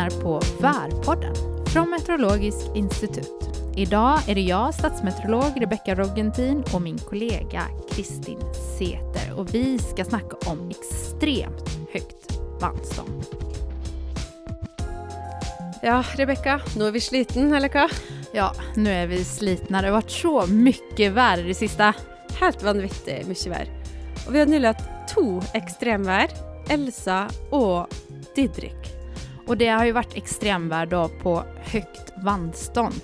lyssnar på Värpodden från Meteorologiskt institut. Idag är det jag, statsmeteorolog Rebecka Roggentin och min kollega Kristin Seter och vi ska snacka om extremt högt vandstånd. Ja, Rebecka, nu är vi sliten, eller hva? Ja, nu är vi slitna. Det har varit så mycket värre det sista. Helt vanvittig mye vær. Og vi har nylig hatt to ekstremvær. Elsa og Didrik. Och det har ju varit extremvär då på högt vandstånd.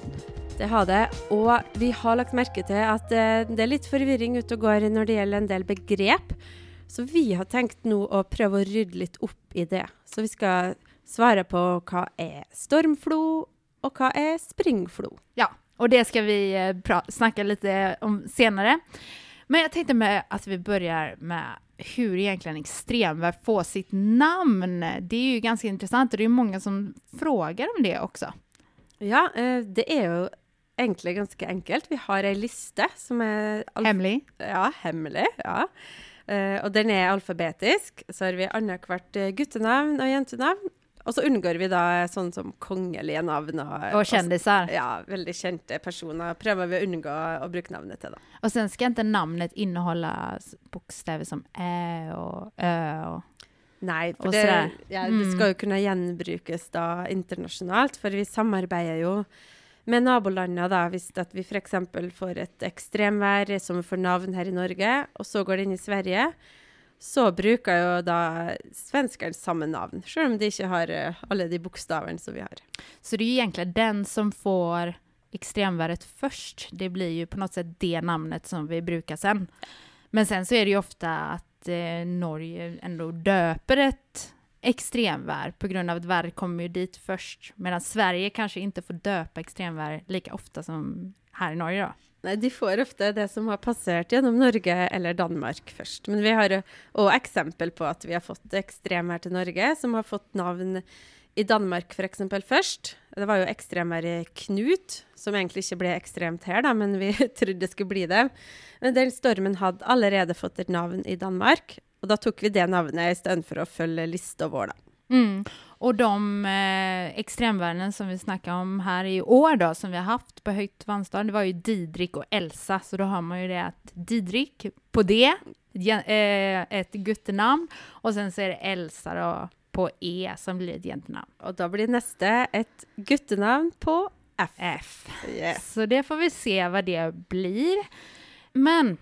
Det har det. Og vi har lagt merke til at eh, det er litt forvirring ute og går når det gjelder en del begrep. Så vi har tenkt nå å prøve å rydde litt opp i det. Så vi skal svare på hva er stormflo, och hva är springflo? Ja, och det ska vi eh, snacka lite om senare. Men jag tänkte med att vi börjar med hur egentligen extremvär får sitt namn. Det är ju ganska intressant och det är många som frågar om det också. Ja, eh, det er jo egentlig ganske enkelt. Vi har ei liste som alf Hemlig. ja, hemmelig. Ja. Eh, og den er alfabetisk. Så har vi annethvert eh, guttenavn og jentenavn. Og så unngår vi da sånn som kongelige navn og, Och kändisar. Ja, veldig kjente personer prøver vi å unngå å bruke navnet til, da. Och sen ska inte namnet innehålla bokstäver som ä och ö. Och... Nei, for Og det, ja, det Mm. skal jo kunne gjenbrukes da internasjonalt, for vi samarbeider jo med nabolandene da, hvis at vi f.eks. får et ekstremvær som får navn her i Norge, og så går det inn i Sverige, så bruker jo da svenskene samme navn, selv om de ikke har alla alle de bokstavene som vi har. Så det är ju egentligen den som får extremväret först. Det blir ju på något sätt det namnet som vi brukar sen. Men sen så är det ju ofta att eh, Norge ändå döper ett extremvär på grund av att värd kommer ju dit först. Medan Sverige kanske inte får döpa extremvär lika ofta som här i Norge då. Nej, de får ofta det som har passerat genom Norge eller Danmark först. Men vi har också exempel på att vi har fått extremer till Norge, som har fått namn i Danmark till exempel först. Det var ju extremer i Knut, som egentligen inte blev extremt här, då, men vi trodde det skulle bli det. Men den stormen hade allerede fått ett namn i Danmark, och då tog vi det namnet istället för att följa listan vår, da. Mm. Och de eh, extremvärden som vi snackar om här i år då, som vi har haft på högt vandstånd, det var ju Didrik och Elsa, så då har man ju det att Didrik på D, eh, ett guttenamn, och sen så är det Elsa då på E som blir ett gentenamn. Og da blir neste et guttenavn på F. F. Yes. Så det får vi se vad det blir. Men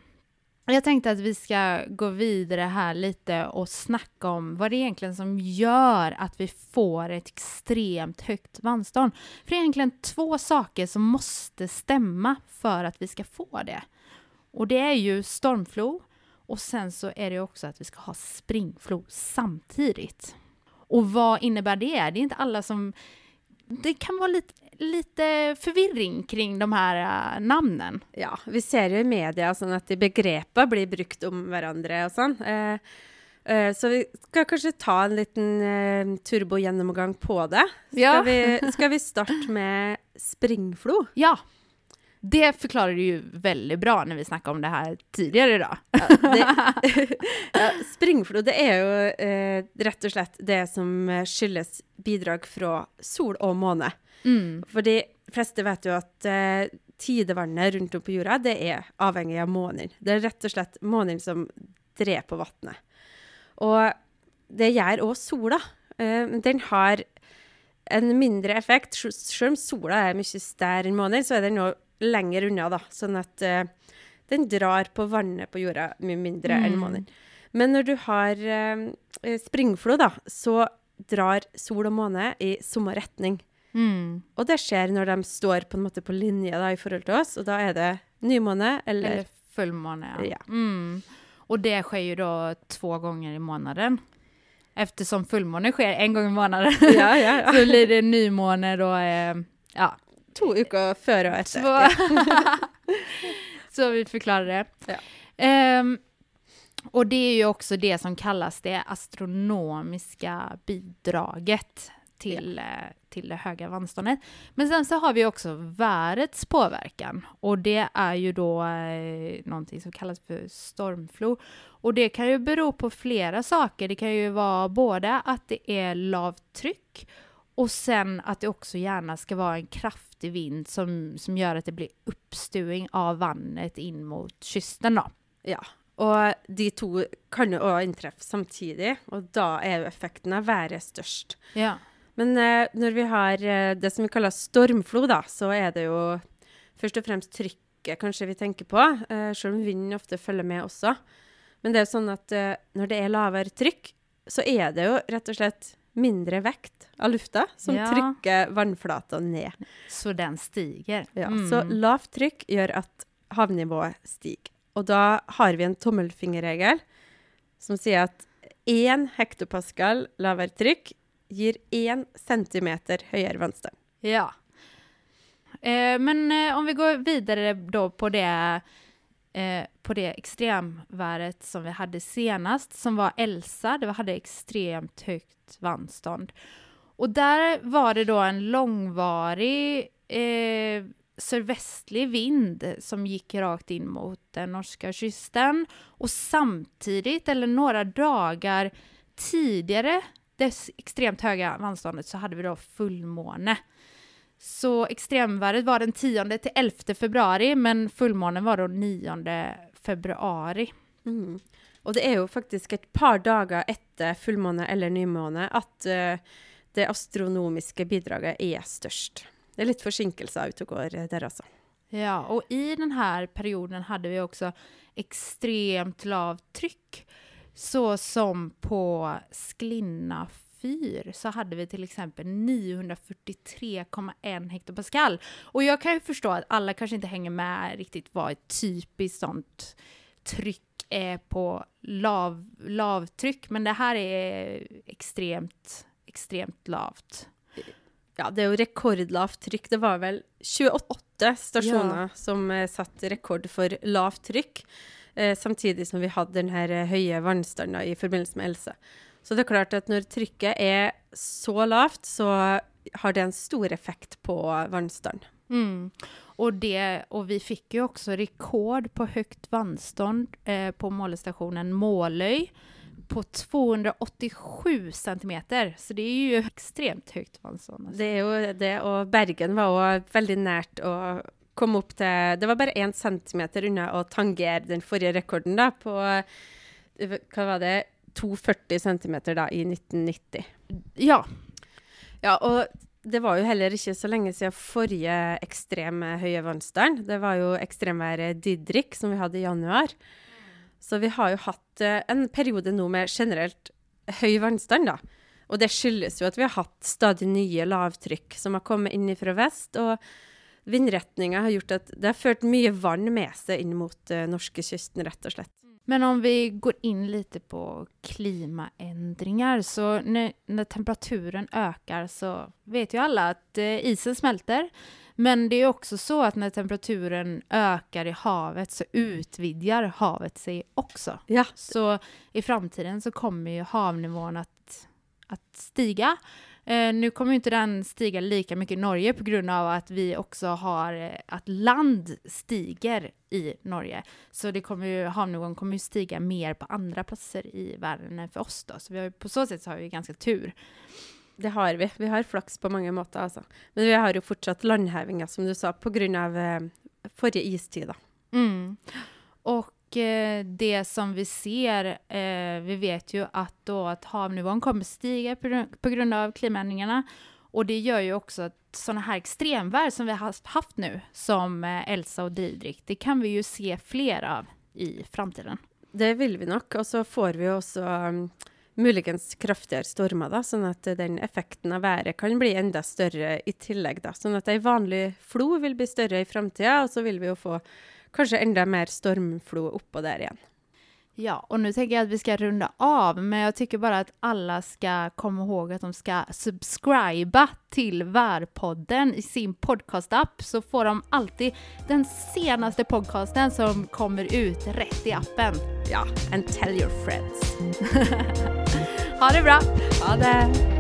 jag tänkte att vi ska gå vidare här lite och snacka om vad det är egentligen som gör att vi får ett extremt högt vandstånd. För det är egentligen två saker som måste stämma för att vi ska få det. Och det är ju stormflo och sen så är det också att vi ska ha springflo samtidigt. Och vad innebär det? Det är inte alla som... Det kan vara lite, lite förvirring kring de här äh, namnen. Ja, vi ser jo i media sånn at de begrepene blir brukt om hverandre og sånn. Eh, eh, så vi skal kanskje ta en liten eh, turbogjennomgang på det. Skal, Ja. vi, skal vi starte med springflo? Ja, det förklarade du ju väldigt bra när vi snackade om det här tidigare idag. Det, ja, springflo det er jo eh, rett og slett det som eh, skyldes bidrag fra sol og måne. Mm. For de fleste vet jo at eh, tidevannet rundt om på jorda, det er avhengig av månen. Det er rett og slett månen som dreper vannet. Og det gjør òg sola. Eh, den har en mindre effekt. Selv om sola er mye større enn månen, så er den nå lenger unna, da. Sånn at eh, den drar på vannet på jorda mye mindre enn Mm. månen. Men når du har eh, springflo, da, så drar sol og måne i samme retning. Mm. Og det skjer når de står på en måte på linje da, i forhold til oss, og da er det nymåne eller Eller fullmåne. Ja. Ja. Mm. Och det sker ju då två gånger i månaden. Eftersom fullmåne sker en gång i månaden Ja, ja, ja. så blir det nymåne då, eh, ja, To uker før og etter. två. så vi förklarar det. Ja. Ehm, och det är ju också det som kallas det astronomiska bidraget till, eh, till det höga vandståndet. Men sen så har vi också värets påverkan och det är ju då eh, någonting som kallas för stormflo. Och det kan ju bero på flera saker. Det kan ju vara både att det är lavt tryck Och sen att det också gärna ska vara en kraftig vind som, som gör att det blir uppstuing av vannet in mot kysten då. Ja, og de to kan jo òg inntreffe samtidig, og da er jo effekten av størst. Ja. Men eh, når vi har eh, det som vi kaller stormflo, da, så er det jo først og fremst trykket kanskje vi tenker på, eh, selv om vinden ofte følger med også. Men det er jo sånn at eh, når det er lavere trykk, så er det jo rett og slett mindre vekt av lufta som Ja. trykker vannflata ned. Så den stiger. Ja, Mm. Så lavt trykk gjør at havnivået stiger. Og da har vi en tommelfingerregel som sier at 1 hektopascal lavere trykk gir 1 centimeter høyere vannstand. Ja. Eh, men eh, om vi går vidare då på det, eh, på det extremväret som vi hade senast, som var Elsa. Det hade extremt högt vandstånd. Och där var det då en långvarig eh, sydvästlig vind som gick rakt in mot den norska kysten. Och samtidigt, eller några dagar tidigare, det extremt höga vandståndet, så hade vi då fullmåne. Så extremväret var den 10 till 11 februari, men fullmånen var då 9 februari. Mm. Og det er jo faktisk et par dager etter fullmåne eller nymåne at eh, det astronomiske bidraget er størst. Det er litt forsinkelser ute og går der, altså. Ja, och i den här perioden hade vi också extremt lavt tryck. Så som på Sklinna fyr så hade vi till exempel 943,1 hektopascal. Och jag kan ju förstå att alla kanske inte hänger med riktigt vad ett typiskt sånt tryck är på lav, lavtryck, men det här är extremt, extremt lavt. Ja, det er jo rekordlavt trykk. Det var vel 28 stasjoner som eh, satte rekord for lavt trykk, eh, samtidig som vi hadde den her eh, høye vannstanden i forbindelse med Else. Så det er klart at når trykket er så lavt, så har det en stor effekt på vannstand. Mm. Och, det, och vi fick ju också rekord på högt vandstånd eh, på målestationen Målöj på 287 centimeter. Så det är ju extremt högt vandstånd. Alltså. Det er jo det, og Bergen var òg veldig nært å komme opp til Det var bare én centimeter unna å tangere den forrige rekorden, da, på Hva var det? 240 centimeter da, i 1990. Ja, Ja, og det var jo heller ikke så lenge siden forrige ekstreme høye vannstand. Det var jo ekstremværet Didrik som vi hadde i januar. Så vi har jo hatt eh, en periode nå med generelt høy vannstand, da. Og det skyldes jo at vi har hatt stadig nye lavtrykk som har kommet inn fra vest. Og vindretninga har gjort at det har ført mye vann med seg inn mot uh, norskekysten, rett og slett men om vi går in lite på klimaändringar så när, när temperaturen ökar så vet ju alla att eh, isen smälter. Men det är också så att när temperaturen ökar i havet så utvidgar havet sig också. Ja, Så i framtiden så kommer ju havnivån att, att stiga. Eh, nu kommer ju inte den stiga lika mycket i Norge på grund av att vi också har eh, att land stiger i Norge. Så det kommer ju, havnivån kommer ju stiga mer på andra platser i världen än för oss då. Så vi har, ju- på så sätt så har vi ganska tur. det har vi. Vi har flaks på mange måter, altså. Men vi har jo fortsatt landhevinga, som du sa, på grunn av eh, forrige istid, da. Mm. Och Eh, det som vi ser, eh, vi vet ju att då att havnivån kommer stiga på, grund- av klimaändringarna. Och det gör ju också att sådana här extremväder som vi har haft- nu, som eh, Elsa och Didrik, det kan vi ju se fler av i framtiden. Det vill vi nog. Och så får vi också mm, um, möjligen kraftigare stormar, då, så att den effekten av vädret kan bli ända större i tillägg. Då. Så att en vanlig flod vill bli större i framtiden. Och så vill vi ju få kanskje enda mer stormflo oppå der igjen. Ja, och nu tänker jag att vi ska runda av, men jag tycker bara att alla ska komma ihåg att de ska subscriba till Värpodden i sin podcastapp så får de alltid den senaste podcasten som kommer ut rätt i appen. Ja, and tell your friends. Ha det bra! Ha det!